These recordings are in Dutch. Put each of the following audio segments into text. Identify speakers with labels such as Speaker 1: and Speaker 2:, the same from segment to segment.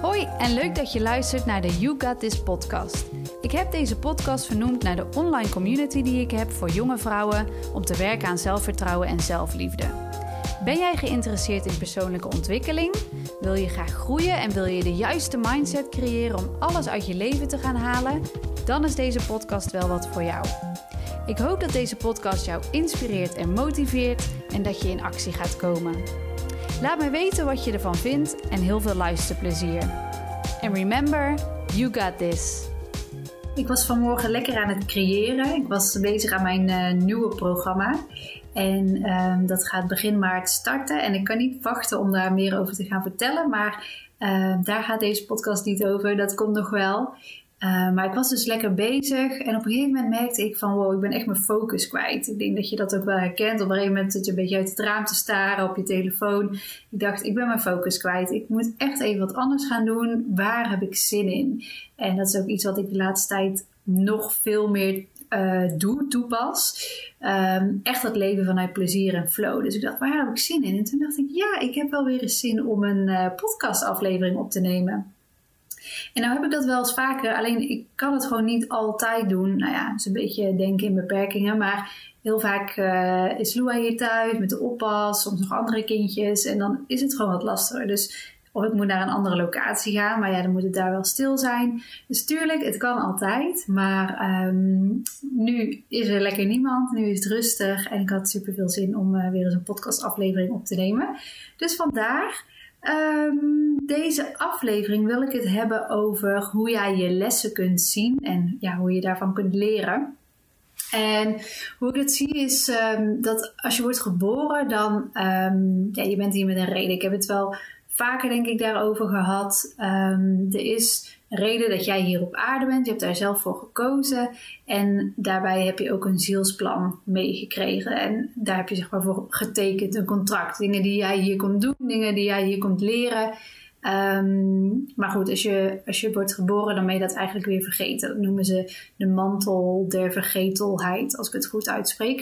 Speaker 1: Hoi en leuk dat je luistert naar de You Got This podcast. Ik heb deze podcast vernoemd naar de online community die ik heb voor jonge vrouwen om te werken aan zelfvertrouwen en zelfliefde. Ben jij geïnteresseerd in persoonlijke ontwikkeling? Wil je graag groeien en wil je de juiste mindset creëren om alles uit je leven te gaan halen? Dan is deze podcast wel wat voor jou. Ik hoop dat deze podcast jou inspireert en motiveert en dat je in actie gaat komen. Laat me weten wat je ervan vindt en heel veel luisterplezier. En remember, you got this. Ik was vanmorgen lekker aan het creëren. Ik was bezig aan mijn uh, nieuwe programma. En um, dat gaat begin maart starten. En ik kan niet wachten om daar meer over te gaan vertellen. Maar uh, daar gaat deze podcast niet over. Dat komt nog wel. Uh, maar ik was dus lekker bezig en op een gegeven moment merkte ik van wow, ik ben echt mijn focus kwijt. Ik denk dat je dat ook wel herkent. Op een gegeven moment zit je een beetje uit het raam te staren op je telefoon. Ik dacht, ik ben mijn focus kwijt. Ik moet echt even wat anders gaan doen. Waar heb ik zin in? En dat is ook iets wat ik de laatste tijd nog veel meer uh, doe, toepas. Um, echt dat leven vanuit plezier en flow. Dus ik dacht, waar heb ik zin in? En toen dacht ik, ja, ik heb wel weer eens zin om een uh, podcastaflevering op te nemen. En nou heb ik dat wel eens vaker, alleen ik kan het gewoon niet altijd doen. Nou ja, is een beetje denken in beperkingen, maar heel vaak uh, is Lua hier thuis met de oppas, soms nog andere kindjes en dan is het gewoon wat lastiger. Dus of ik moet naar een andere locatie gaan, maar ja, dan moet het daar wel stil zijn. Dus tuurlijk, het kan altijd, maar um, nu is er lekker niemand, nu is het rustig en ik had super veel zin om uh, weer eens een podcastaflevering op te nemen. Dus vandaar. Um, deze aflevering wil ik het hebben over hoe jij je lessen kunt zien en ja, hoe je daarvan kunt leren. En hoe ik het zie is um, dat als je wordt geboren, dan um, ja, je bent hier met een reden. Ik heb het wel vaker denk ik daarover gehad. er is reden dat jij hier op aarde bent. Je hebt daar zelf voor gekozen. En daarbij heb je ook een zielsplan meegekregen. En daar heb je zeg maar voor getekend een contract. Dingen die jij hier komt doen, dingen die jij hier komt leren. Um, maar goed, als je, als je wordt geboren, dan ben je dat eigenlijk weer vergeten. Dat noemen ze de mantel der vergetelheid, als ik het goed uitspreek.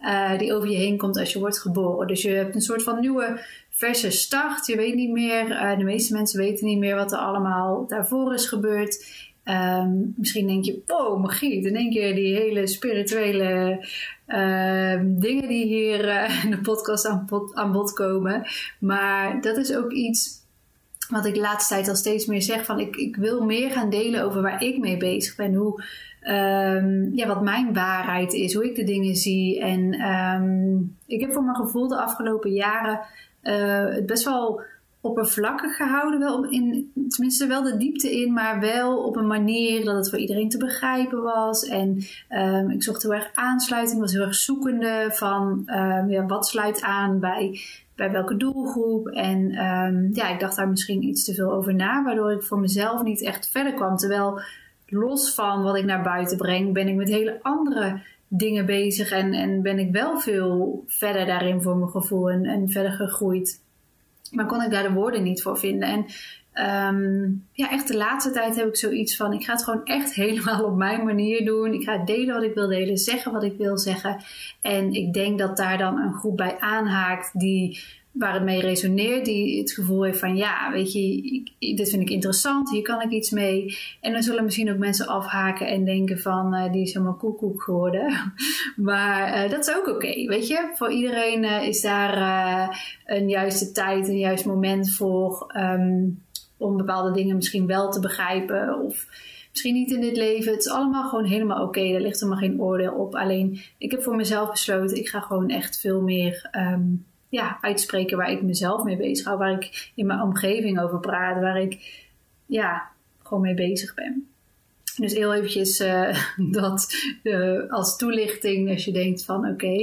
Speaker 1: Uh, die over je heen komt als je wordt geboren. Dus je hebt een soort van nieuwe verse start. Je weet niet meer, uh, de meeste mensen weten niet meer wat er allemaal daarvoor is gebeurd. Um, misschien denk je, oh magie. Dan denk je die hele spirituele uh, dingen die hier uh, in de podcast aan, bod komen. Maar dat is ook iets wat ik de laatste tijd al steeds meer zeg. Van ik, ik wil meer gaan delen over waar ik mee bezig ben. Hoe, um, ja, wat mijn waarheid is. Hoe ik de dingen zie. En ik heb voor mijn gevoel de afgelopen jaren het best wel oppervlakkig gehouden. Wel in, tenminste wel de diepte in, maar wel op een manier dat het voor iedereen te begrijpen was. En um, ik zocht heel erg aansluiting, was heel erg zoekende van um, ja, wat sluit aan bij, bij welke doelgroep. En um, ja, ik dacht daar misschien iets te veel over na, waardoor ik voor mezelf niet echt verder kwam. Terwijl los van wat ik naar buiten breng, ben ik met hele andere dingen bezig en, en ben ik wel veel verder daarin voor mijn gevoel en, verder gegroeid. Maar kon ik daar de woorden niet voor vinden. En um, ja, echt de laatste tijd heb ik zoiets van: ik ga het gewoon echt helemaal op mijn manier doen. Ik ga delen wat ik wil delen, zeggen wat ik wil zeggen. En ik denk dat daar dan een groep bij aanhaakt die waar het mee resoneert, die het gevoel heeft van ja, weet je, dit vind ik interessant, hier kan ik iets mee. En dan zullen misschien ook mensen afhaken en denken van uh, die is helemaal koekoek geworden. maar uh, dat is ook oké, weet je. Voor iedereen uh, is daar een juiste tijd, een juist moment voor um, om bepaalde dingen misschien wel te begrijpen of misschien niet in dit leven. Het is allemaal gewoon helemaal oké. Okay. Er ligt helemaal geen oordeel op. Alleen ik heb voor mezelf besloten, ik ga gewoon echt veel meer um, ja, uitspreken waar ik mezelf mee bezig hou, waar ik in mijn omgeving over praat, waar ik ja, gewoon mee bezig ben. Dus heel eventjes uh, dat uh, als toelichting als je denkt van oké,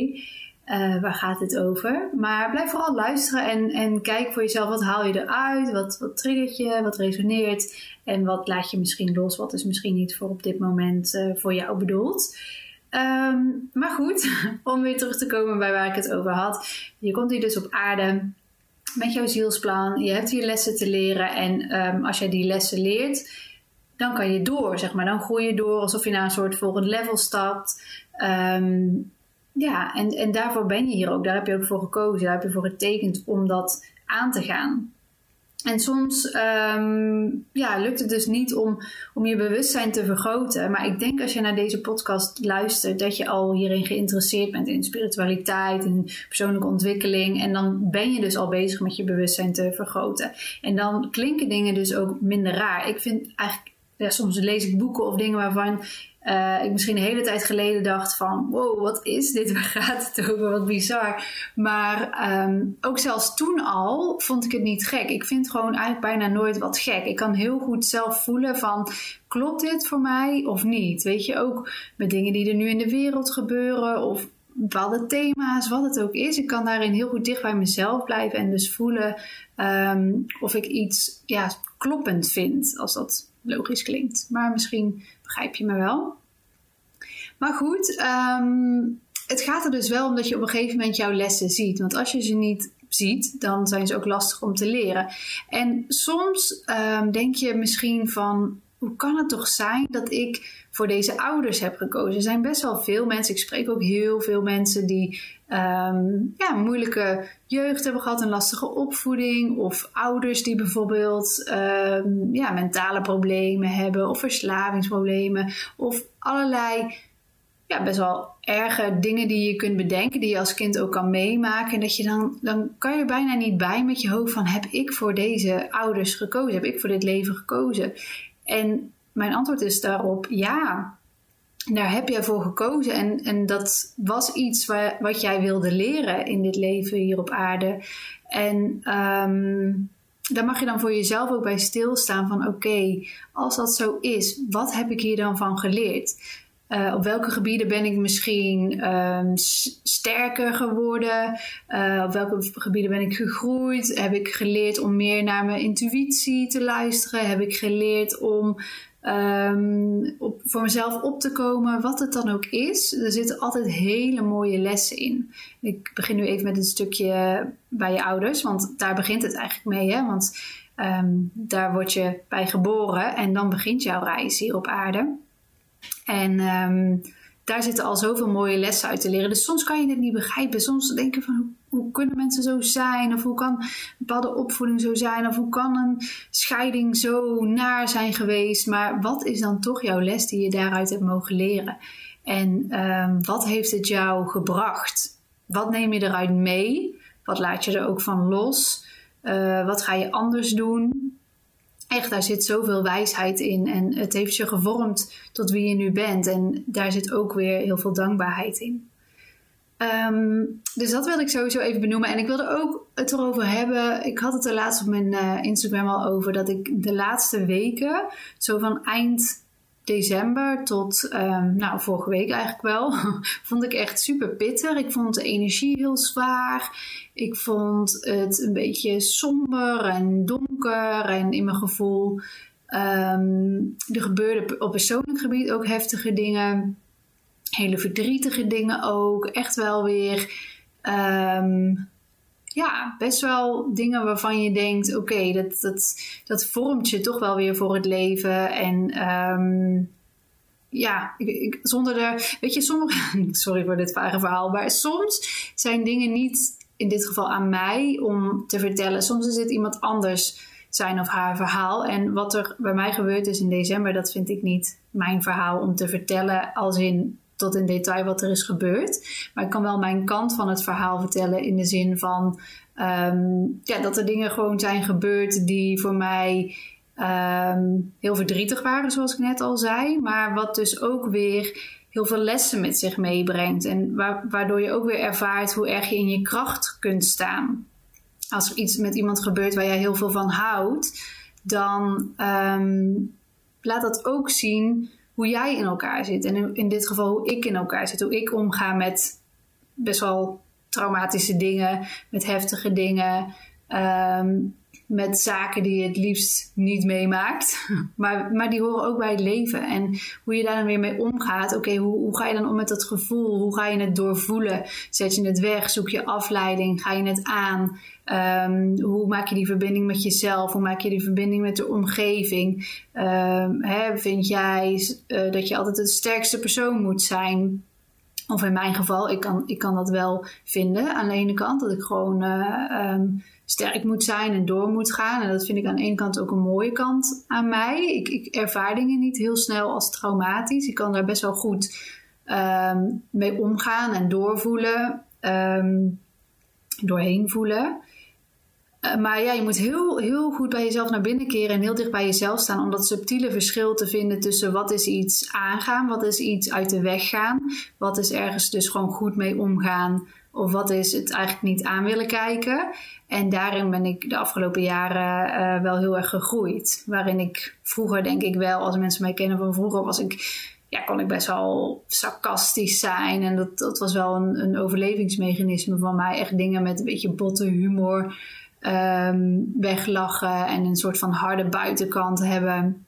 Speaker 1: uh, waar gaat het over? Maar blijf vooral luisteren en, en kijk voor jezelf wat haal je eruit, wat, wat triggert je, wat resoneert en wat laat je misschien los, wat is misschien niet voor op dit moment voor jou bedoeld. Um, maar goed, om weer terug te komen bij waar ik het over had. Je komt hier dus op aarde met jouw zielsplan. Je hebt hier lessen te leren. En um, als jij die lessen leert, dan kan je door, zeg maar. Dan groei je door alsof je naar een soort volgend level stapt. Um, ja, en, en daarvoor ben je hier ook. Daar heb je ook voor gekozen. Daar heb je voor getekend om dat aan te gaan. En soms ehm, ja, lukt het dus niet om, om je bewustzijn te vergroten. Maar ik denk als je naar deze podcast luistert, dat je al hierin geïnteresseerd bent in spiritualiteit, in persoonlijke ontwikkeling. En dan ben je dus al bezig met je bewustzijn te vergroten. En dan klinken dingen dus ook minder raar. Ik vind eigenlijk, ja, soms lees ik boeken of dingen waarvan uh, ik misschien een hele tijd geleden dacht van wow, wat is dit? Waar gaat het over? Wat bizar. Maar um, ook zelfs toen al vond ik het niet gek. Ik vind gewoon eigenlijk bijna nooit wat gek. Ik kan heel goed zelf voelen van klopt dit voor mij of niet? Weet je, ook met dingen die er nu in de wereld gebeuren of bepaalde thema's, wat het ook is. Ik kan daarin heel goed dicht bij mezelf blijven en dus voelen um, of ik iets ja, kloppend vind, als dat logisch klinkt. Maar misschien begrijp je me wel. Maar goed, ehm, het gaat er dus wel om dat je op een gegeven moment jouw lessen ziet. Want als je ze niet ziet, dan zijn ze ook lastig om te leren. En soms um, denk je misschien van, hoe kan het toch zijn dat ik voor deze ouders heb gekozen? Er zijn best wel veel mensen, ik spreek ook heel veel mensen die um, ja, moeilijke jeugd hebben gehad, een lastige opvoeding, of ouders die bijvoorbeeld um, ja, mentale problemen hebben, of verslavingsproblemen, of allerlei ja, best wel erge dingen die je kunt bedenken, die je als kind ook kan meemaken. En dat je dan, dan kan je bijna niet bij met je hoofd van heb ik voor deze ouders gekozen? Heb ik voor dit leven gekozen? En mijn antwoord is daarop ja. Daar heb jij voor gekozen. En, en dat was iets waar, wat jij wilde leren in dit leven hier op aarde. En um, daar mag je dan voor jezelf ook bij stilstaan van oké, als dat zo is, wat heb ik hier dan van geleerd? Uh, op welke gebieden ben ik misschien um, sterker geworden? Uh, op welke gebieden ben ik gegroeid? Heb ik geleerd om meer naar mijn intuïtie te luisteren? Heb ik geleerd om um, op, voor mezelf op te komen? Wat het dan ook is. Er zitten altijd hele mooie lessen in. Ik begin nu even met een stukje bij je ouders, want daar begint het eigenlijk mee. Hè? Want um, daar word je bij geboren en dan begint jouw reis hier op aarde. En um, daar zitten al zoveel mooie lessen uit te leren. Dus soms kan je het niet begrijpen. Soms denk je van hoe, kunnen mensen zo zijn? Of hoe kan een bepaalde opvoeding zo zijn? Of hoe kan een scheiding zo naar zijn geweest? Maar wat is dan toch jouw les die je daaruit hebt mogen leren? En um, wat heeft het jou gebracht? Wat neem je eruit mee? Wat laat je er ook van los? Uh, wat ga je anders doen? Echt, daar zit zoveel wijsheid in. En het heeft je gevormd tot wie je nu bent. En daar zit ook weer heel veel dankbaarheid in. Um, dus dat wilde ik sowieso even benoemen. En ik wilde ook het erover hebben. Ik had het er laatst op mijn uh, Instagram al over. Dat ik de laatste weken, zo van eind december tot, um, nou, vorige week eigenlijk wel, vond ik echt super pittig. Ik vond de energie heel zwaar. Ik vond het een beetje somber en donker en in mijn gevoel. Um, er gebeurden op persoonlijk gebied ook heftige dingen. Hele verdrietige dingen ook. Echt wel weer. Um, ja, best wel dingen waarvan je denkt: oké, dat, dat, dat vormt je toch wel weer voor het leven. En um, ja, zonder de. Weet je, sommige. Sorry voor dit vage verhaal, maar soms zijn dingen niet in dit geval aan mij om te vertellen. Soms is het iemand anders zijn of haar verhaal. En wat er bij mij gebeurd is in december, dat vind ik niet mijn verhaal om te vertellen als in tot in detail wat er is gebeurd. Maar ik kan wel mijn kant van het verhaal vertellen in de zin van um, ja, dat er dingen gewoon zijn gebeurd die voor mij um, heel verdrietig waren, zoals ik net al zei. Maar wat dus ook weer heel veel lessen met zich meebrengt. En waardoor je ook weer ervaart hoe erg je in je kracht kunt staan. Als er iets met iemand gebeurt waar jij heel veel van houdt, dan um, laat dat ook zien hoe jij in elkaar zit. En in, dit geval hoe ik in elkaar zit. Hoe ik omga met best wel traumatische dingen, met heftige dingen. Um, met zaken die je het liefst niet meemaakt. Maar, maar die horen ook bij het leven. En hoe je daar dan weer mee omgaat. Oké, hoe, hoe ga je dan om met dat gevoel? Hoe ga je het doorvoelen? Zet je het weg? Zoek je afleiding? Ga je het aan? Um, hoe maak je die verbinding met jezelf? Hoe maak je die verbinding met de omgeving? Um, hè, vind jij uh, dat je altijd de sterkste persoon moet zijn? Of in mijn geval, ik kan, ik kan dat wel vinden aan de ene kant. Dat ik gewoon uh, sterk moet zijn en door moet gaan. En dat vind ik aan de ene kant ook een mooie kant aan mij. Ik, ik ervaar dingen niet heel snel als traumatisch. Ik kan daar best wel goed um, mee omgaan en doorvoelen. Um, doorheen voelen. Uh, maar ja, je moet heel, heel goed bij jezelf naar binnen keren en heel dicht bij jezelf staan om dat subtiele verschil te vinden tussen wat is iets aangaan, wat is iets uit de weg gaan, wat is ergens dus gewoon goed mee omgaan of wat is het eigenlijk niet aan willen kijken. En daarin ben ik de afgelopen jaren uh, wel heel erg gegroeid. Waarin ik vroeger, denk ik wel, als mensen mij kennen van vroeger, was ik, ja, kon ik best wel sarcastisch zijn. En dat, dat was wel een, een overlevingsmechanisme van mij. Echt dingen met een beetje botte humor. Um, weglachen en een soort van harde buitenkant hebben.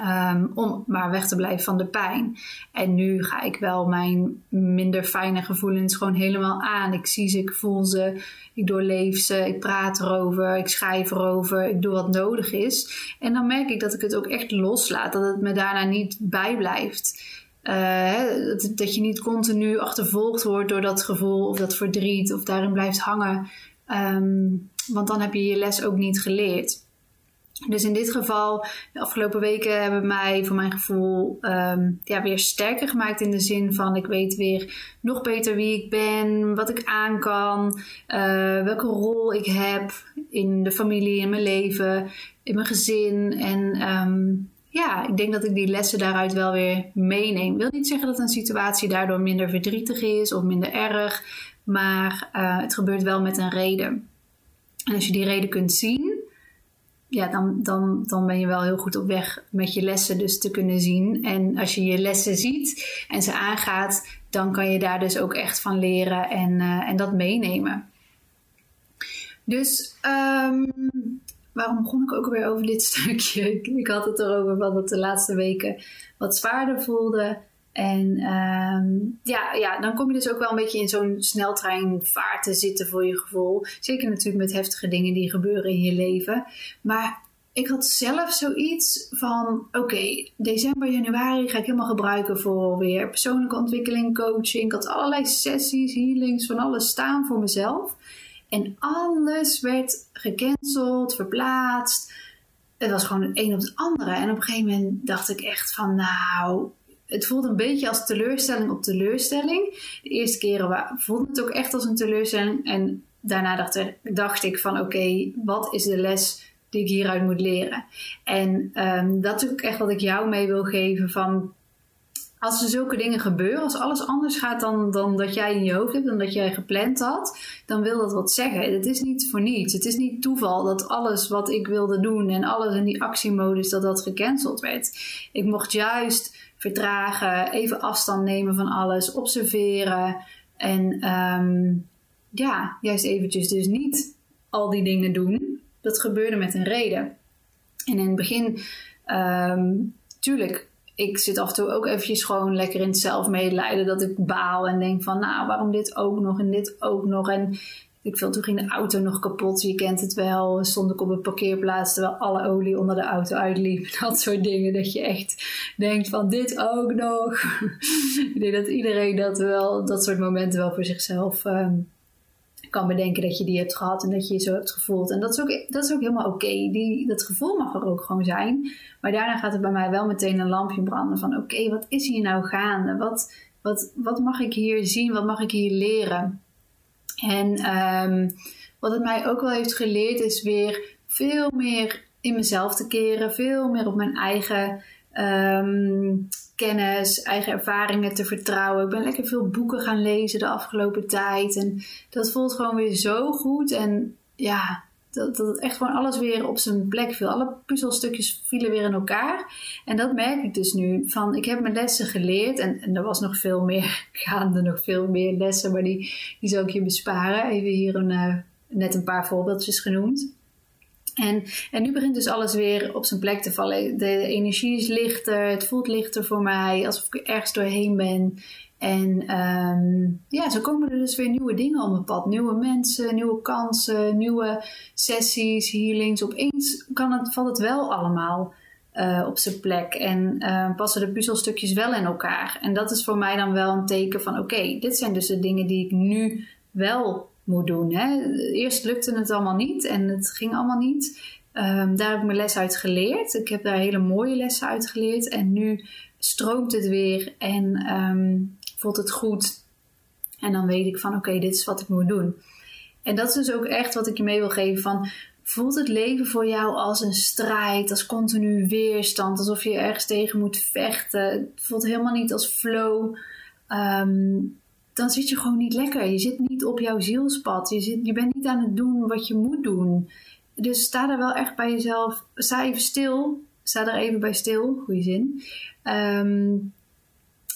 Speaker 1: Um, om maar weg te blijven van de pijn. En nu ga ik wel mijn minder fijne gevoelens gewoon helemaal aan. Ik zie ze, ik voel ze, ik doorleef ze, ik praat erover, ik schrijf erover, ik doe wat nodig is. En dan merk ik dat ik het ook echt loslaat, dat het me daarna niet bijblijft. Uh, dat, dat, je niet continu achtervolgd wordt door dat gevoel of dat verdriet of daarin blijft hangen. Um, want dan heb je je les ook niet geleerd. Dus in dit geval, de afgelopen weken hebben mij voor mijn gevoel um, ja, weer sterker gemaakt in de zin van ik weet weer nog beter wie ik ben, wat ik aan kan, uh, welke rol ik heb in de familie, in mijn leven, in mijn gezin. En um, ja, ik denk dat ik die lessen daaruit wel weer meeneem. Ik wil niet zeggen dat een situatie daardoor minder verdrietig is of minder erg, maar uh, het gebeurt wel met een reden. En als je die reden kunt zien, ja, dan, dan, dan ben je wel heel goed op weg met je lessen dus te kunnen zien. En als je je lessen ziet en ze aangaat, dan kan je daar dus ook echt van leren en, uh, en dat meenemen. Dus um, waarom begon ik ook alweer over dit stukje? Ik, had het erover wat het de laatste weken wat zwaarder voelde. En um, ja, ja, dan kom je dus ook wel een beetje in zo'n sneltreinvaart te zitten voor je gevoel. Zeker natuurlijk met heftige dingen die gebeuren in je leven. Maar ik had zelf zoiets van: oké, december, januari ga ik helemaal gebruiken voor weer persoonlijke ontwikkeling, coaching. Ik had allerlei sessies, healings, van alles staan voor mezelf. En alles werd gecanceld, verplaatst. Het was gewoon het een op het andere. En op een gegeven moment dacht ik echt van: nou, het voelt een beetje als teleurstelling op teleurstelling. De eerste keren voelde het ook echt als een teleurstelling. En daarna dacht, dacht ik van oké, wat is de les die ik hieruit moet leren? En um, dat is ook echt wat ik jou mee wil geven van... Als er zulke dingen gebeuren, als alles anders gaat dan, dan dat jij in je hoofd hebt, dan dat jij gepland had, dan wil dat wat zeggen. Het is niet voor niets. Het is niet toeval dat alles wat ik wilde doen en alles in die actiemodus, dat dat gecanceld werd. Ik mocht juist vertragen, even afstand nemen van alles, observeren. En um, ja, juist eventjes dus niet al die dingen doen. Dat gebeurde met een reden. En in het begin, um, tuurlijk, ik zit af en toe ook eventjes gewoon lekker in het zelfmedelijden. Dat ik baal en denk van, nou, waarom dit ook nog en dit ook nog. En ik viel toen ging de auto nog kapot. Je kent het wel. Stond ik op een parkeerplaats terwijl alle olie onder de auto uitliep. Dat soort dingen. Dat je echt denkt van dit ook nog. ik denk dat iedereen dat wel, dat soort momenten wel voor zichzelf um, kan bedenken dat je die hebt gehad en dat je je zo hebt gevoeld. En dat is ook, dat is ook helemaal oké. Okay. Dat gevoel mag er ook gewoon zijn. Maar daarna gaat er bij mij wel meteen een lampje branden van oké, wat is hier nou gaande? Wat, wat, wat mag ik hier zien? Wat mag ik hier leren? En um, wat het mij ook wel heeft geleerd is weer veel meer in mezelf te keren, veel meer op mijn eigen um, kennis, eigen ervaringen te vertrouwen. Ik ben lekker veel boeken gaan lezen de afgelopen tijd en dat voelt gewoon weer zo goed. En ja, dat, dat echt gewoon alles weer op zijn plek viel. Alle puzzelstukjes vielen weer in elkaar. En dat merk ik dus nu. Van, ik heb mijn lessen geleerd. En, en er was nog veel meer gaande, nog veel meer lessen. Maar die, die zal ik je besparen. Even hier een, uh, net een paar voorbeeldjes genoemd. En, en nu begint dus alles weer op zijn plek te vallen. De energie is lichter, het voelt lichter voor mij, alsof ik er ergens doorheen ben. En um, ja, zo komen er dus weer nieuwe dingen op mijn pad. Nieuwe mensen, nieuwe kansen, nieuwe sessies, healings. Opeens kan het, valt het wel allemaal uh, op zijn plek en uh, passen de puzzelstukjes wel in elkaar. En dat is voor mij dan wel een teken van: oké, dit zijn dus de dingen die ik nu wel moet doen. Hè. Eerst lukte het allemaal niet en het ging allemaal niet. Um, daar heb ik mijn les uit geleerd. Ik heb daar hele mooie lessen uit geleerd. En nu stroomt het weer en um, voelt het goed. En dan weet ik van oké, dit is wat ik moet doen. En dat is dus ook echt wat ik je mee wil geven van voelt het leven voor jou als een strijd, als continu weerstand, alsof je ergens tegen moet vechten. Het voelt helemaal niet als flow. Um, dan zit je gewoon niet lekker. Je zit niet op jouw zielspad. Je, zit, je bent niet aan het doen wat je moet doen. Dus sta er wel echt bij jezelf. Sta even stil. Sta er even bij stil. Goeie zin. Um,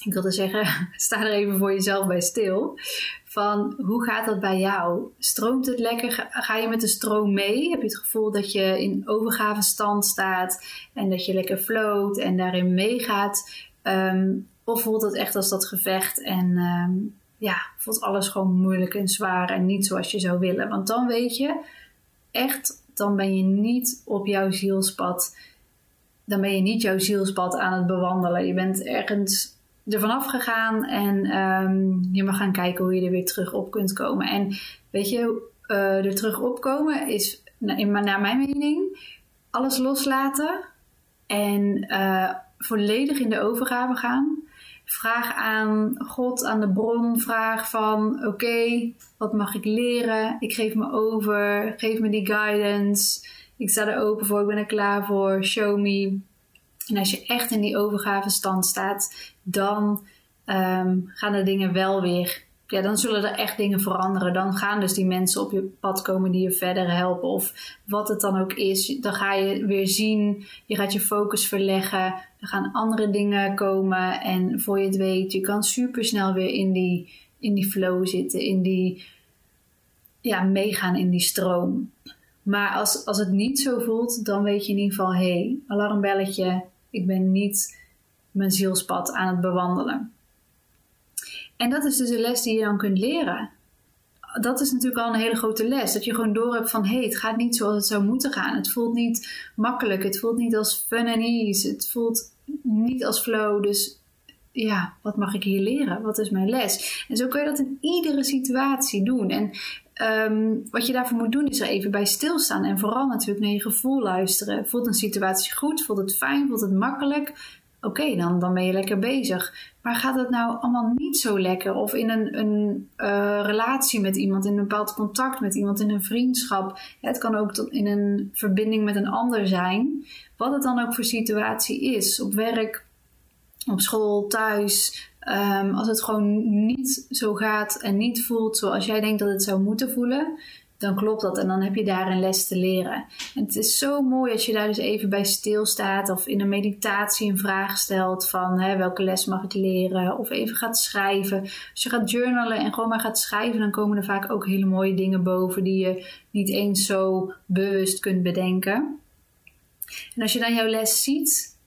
Speaker 1: ik wilde zeggen, sta er even voor jezelf bij stil. Van hoe gaat dat bij jou? Stroomt het lekker? Ga je met de stroom mee? Heb je het gevoel dat je in overgavenstand staat en dat je lekker float en daarin meegaat? Um, of voelt het echt als dat gevecht en um, ja, voelt alles gewoon moeilijk en zwaar en niet zoals je zou willen? Want dan weet je echt, dan ben je niet op jouw zielspad. Dan ben je niet jouw zielspad aan het bewandelen. Je bent ergens er vanaf gegaan en um, je mag gaan kijken hoe je er weer terug op kunt komen. En weet je, uh, er terug opkomen is in, naar mijn mening alles loslaten en uh, volledig in de overgave gaan. Vraag aan God, aan de bron, vraag van oké, wat mag ik leren? Ik geef me over, geef me die guidance. Ik sta er open voor, ik ben er klaar voor, show me. En als je echt in die overgave stand staat, dan um, gaan de dingen wel weer. Ja, dan zullen er echt dingen veranderen. Dan gaan dus die mensen op je pad komen die je verder helpen. Of wat het dan ook is. Dan ga je weer zien. Je gaat je focus verleggen. Er gaan andere dingen komen. En voor je het weet, je kan super snel weer in die, in die flow zitten. In die, ja, meegaan in die stroom. Maar als, als het niet zo voelt, dan weet je in ieder geval: hé, hey, alarmbelletje. Ik ben niet mijn zielspad aan het bewandelen. En dat is dus een les die je dan kunt leren. Dat is natuurlijk al een hele grote les. Dat je gewoon door hebt van hé, hey, het gaat niet zoals het zou moeten gaan. Het voelt niet makkelijk. Het voelt niet als fun and ease. Het voelt niet als flow. Dus ja, wat mag ik hier leren? Wat is mijn les? En zo kun je dat in iedere situatie doen. En um, wat je daarvoor moet doen is er even bij stilstaan. En vooral natuurlijk naar je gevoel luisteren. Voelt een situatie goed? Voelt het fijn? Voelt het makkelijk? oké, dan, dan ben je lekker bezig. Maar gaat het nou allemaal niet zo lekker? Of in een, een uh, relatie met iemand, in een bepaald contact met iemand, in een vriendschap. het kan ook in een verbinding met een ander zijn. Wat het dan ook voor situatie is. Op werk, op school, thuis. Um, als het gewoon niet zo gaat en niet voelt zoals jij denkt dat het zou moeten voelen, dan klopt dat en dan heb je daar een les te leren. En het is zo mooi als je daar dus even bij stilstaat of in een meditatie een vraag stelt van hè, welke les mag ik leren of even gaat schrijven. Als je gaat journalen en gewoon maar gaat schrijven, dan komen er vaak ook hele mooie dingen boven die je niet eens zo bewust kunt bedenken. En als je dan jouw les ziet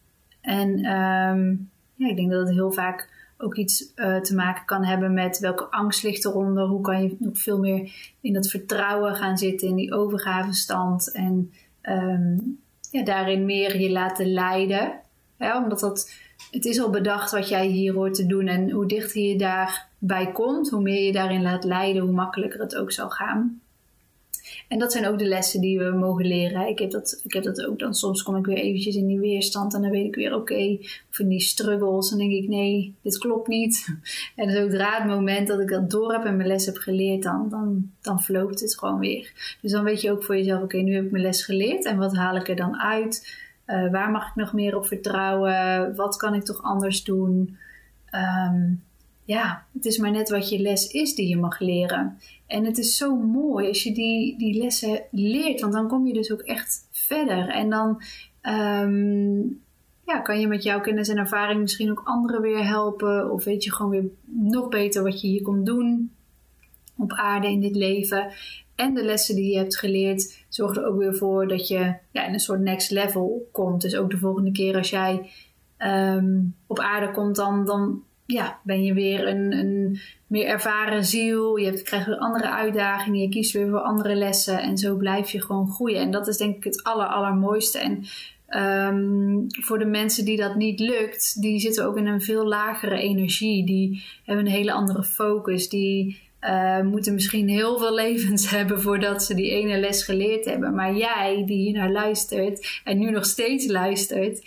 Speaker 1: en um, ja, ik denk dat het heel vaak ook iets uh, te maken kan hebben met welke angst ligt eronder. Hoe kan je nog veel meer in dat vertrouwen gaan zitten, in die overgavestand. En um, ja, daarin meer je laten leiden. Ja, omdat dat, het is al bedacht wat jij hier hoort te doen. En hoe dichter je daarbij komt, hoe meer je daarin laat leiden, hoe makkelijker het ook zal gaan. En dat zijn ook de lessen die we mogen leren. Ik heb dat, ik heb dat ook dan. Soms kom ik weer eventjes in die weerstand en dan weet ik weer oké. Of in die struggles. Dan denk ik nee, dit klopt niet. En zodra het moment dat ik dat door heb en mijn les heb geleerd, dan, dan, dan floot het gewoon weer. Dus dan weet je ook voor jezelf oké, nu heb ik mijn les geleerd. En wat haal ik er dan uit? Uh, waar mag ik nog meer op vertrouwen? Wat kan ik toch anders doen? Um, ja, het is maar net wat je les is die je mag leren. En het is zo mooi als je die, die lessen leert, want dan kom je dus ook echt verder. En dan um, ja, kan je met jouw kennis en ervaring misschien ook anderen weer helpen. Of weet je gewoon weer nog beter wat je hier komt doen op aarde in dit leven. En de lessen die je hebt geleerd zorgen er ook weer voor dat je ja, in een soort next level komt. Dus ook de volgende keer als jij um, op aarde komt, dan, dan ja, ben je weer een, een meer ervaren ziel. Je hebt, krijgt weer andere uitdagingen. Je kiest weer voor andere lessen. En zo blijf je gewoon groeien. En dat is denk ik het aller, allermooiste. En ehm, voor de mensen die dat niet lukt, die zitten ook in een veel lagere energie. Die hebben een hele andere focus. Die uh, moeten misschien heel veel levens hebben voordat ze die ene les geleerd hebben. Maar jij, die hier naar luistert en nu nog steeds luistert,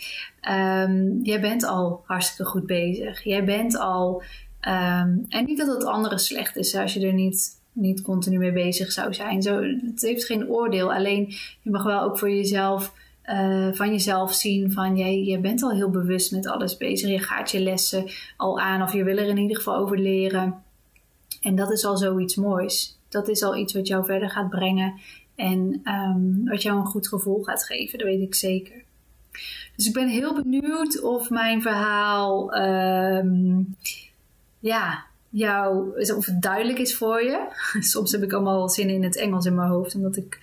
Speaker 1: um, jij bent al hartstikke goed bezig. Jij bent al. Um, en niet dat het andere slecht is als je er niet, niet continu mee bezig zou zijn. Zo, het heeft geen oordeel. Alleen je mag wel ook voor jezelf. Uh, van jezelf zien van jij, je bent al heel bewust met alles bezig. Je gaat je lessen al aan of je wil er in ieder geval over leren. En dat is al zoiets moois. Dat is al iets wat jou verder gaat brengen en um, wat jou een goed gevoel gaat geven. Dat weet ik zeker. Dus ik ben heel benieuwd of mijn verhaal, um, ja, jou, of het duidelijk is voor je. Soms heb ik allemaal zinnen in het Engels in mijn hoofd, omdat ik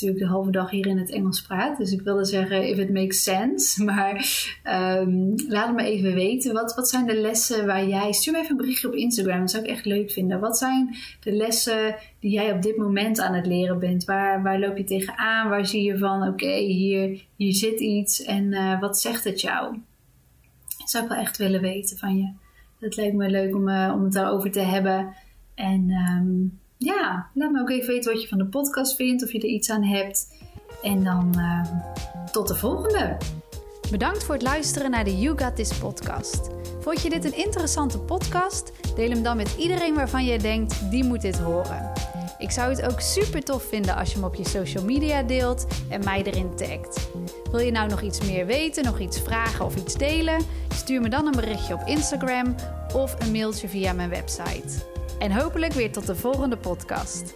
Speaker 1: natuurlijk de halve dag hier in het Engels praat. Dus ik wilde zeggen, if it makes sense. Maar um, laat me even weten. Wat, wat zijn de lessen waar jij... Stuur me even een berichtje op Instagram. Dat zou ik echt leuk vinden. Wat zijn de lessen die jij op dit moment aan het leren bent? Waar, waar loop je tegenaan? Waar zie je van, oké, hier, hier zit iets. En uh, wat zegt het jou? Dat zou ik wel echt willen weten van je. Dat lijkt me leuk om, uh, om het daarover te hebben. En... Um, ja, laat me ook even weten wat je van de podcast vindt, of je er iets aan hebt. En dan uh, tot de volgende.
Speaker 2: Bedankt voor het luisteren naar de You Got This podcast. Vond je dit een interessante podcast? Deel hem dan met iedereen waarvan je denkt, die moet dit horen. Ik zou het ook super tof vinden als je hem op je social media deelt en mij erin tagt. Wil je nou nog iets meer weten, nog iets vragen of iets delen? Stuur me dan een berichtje op Instagram of een mailtje via mijn website. En hopelijk weer tot de volgende podcast.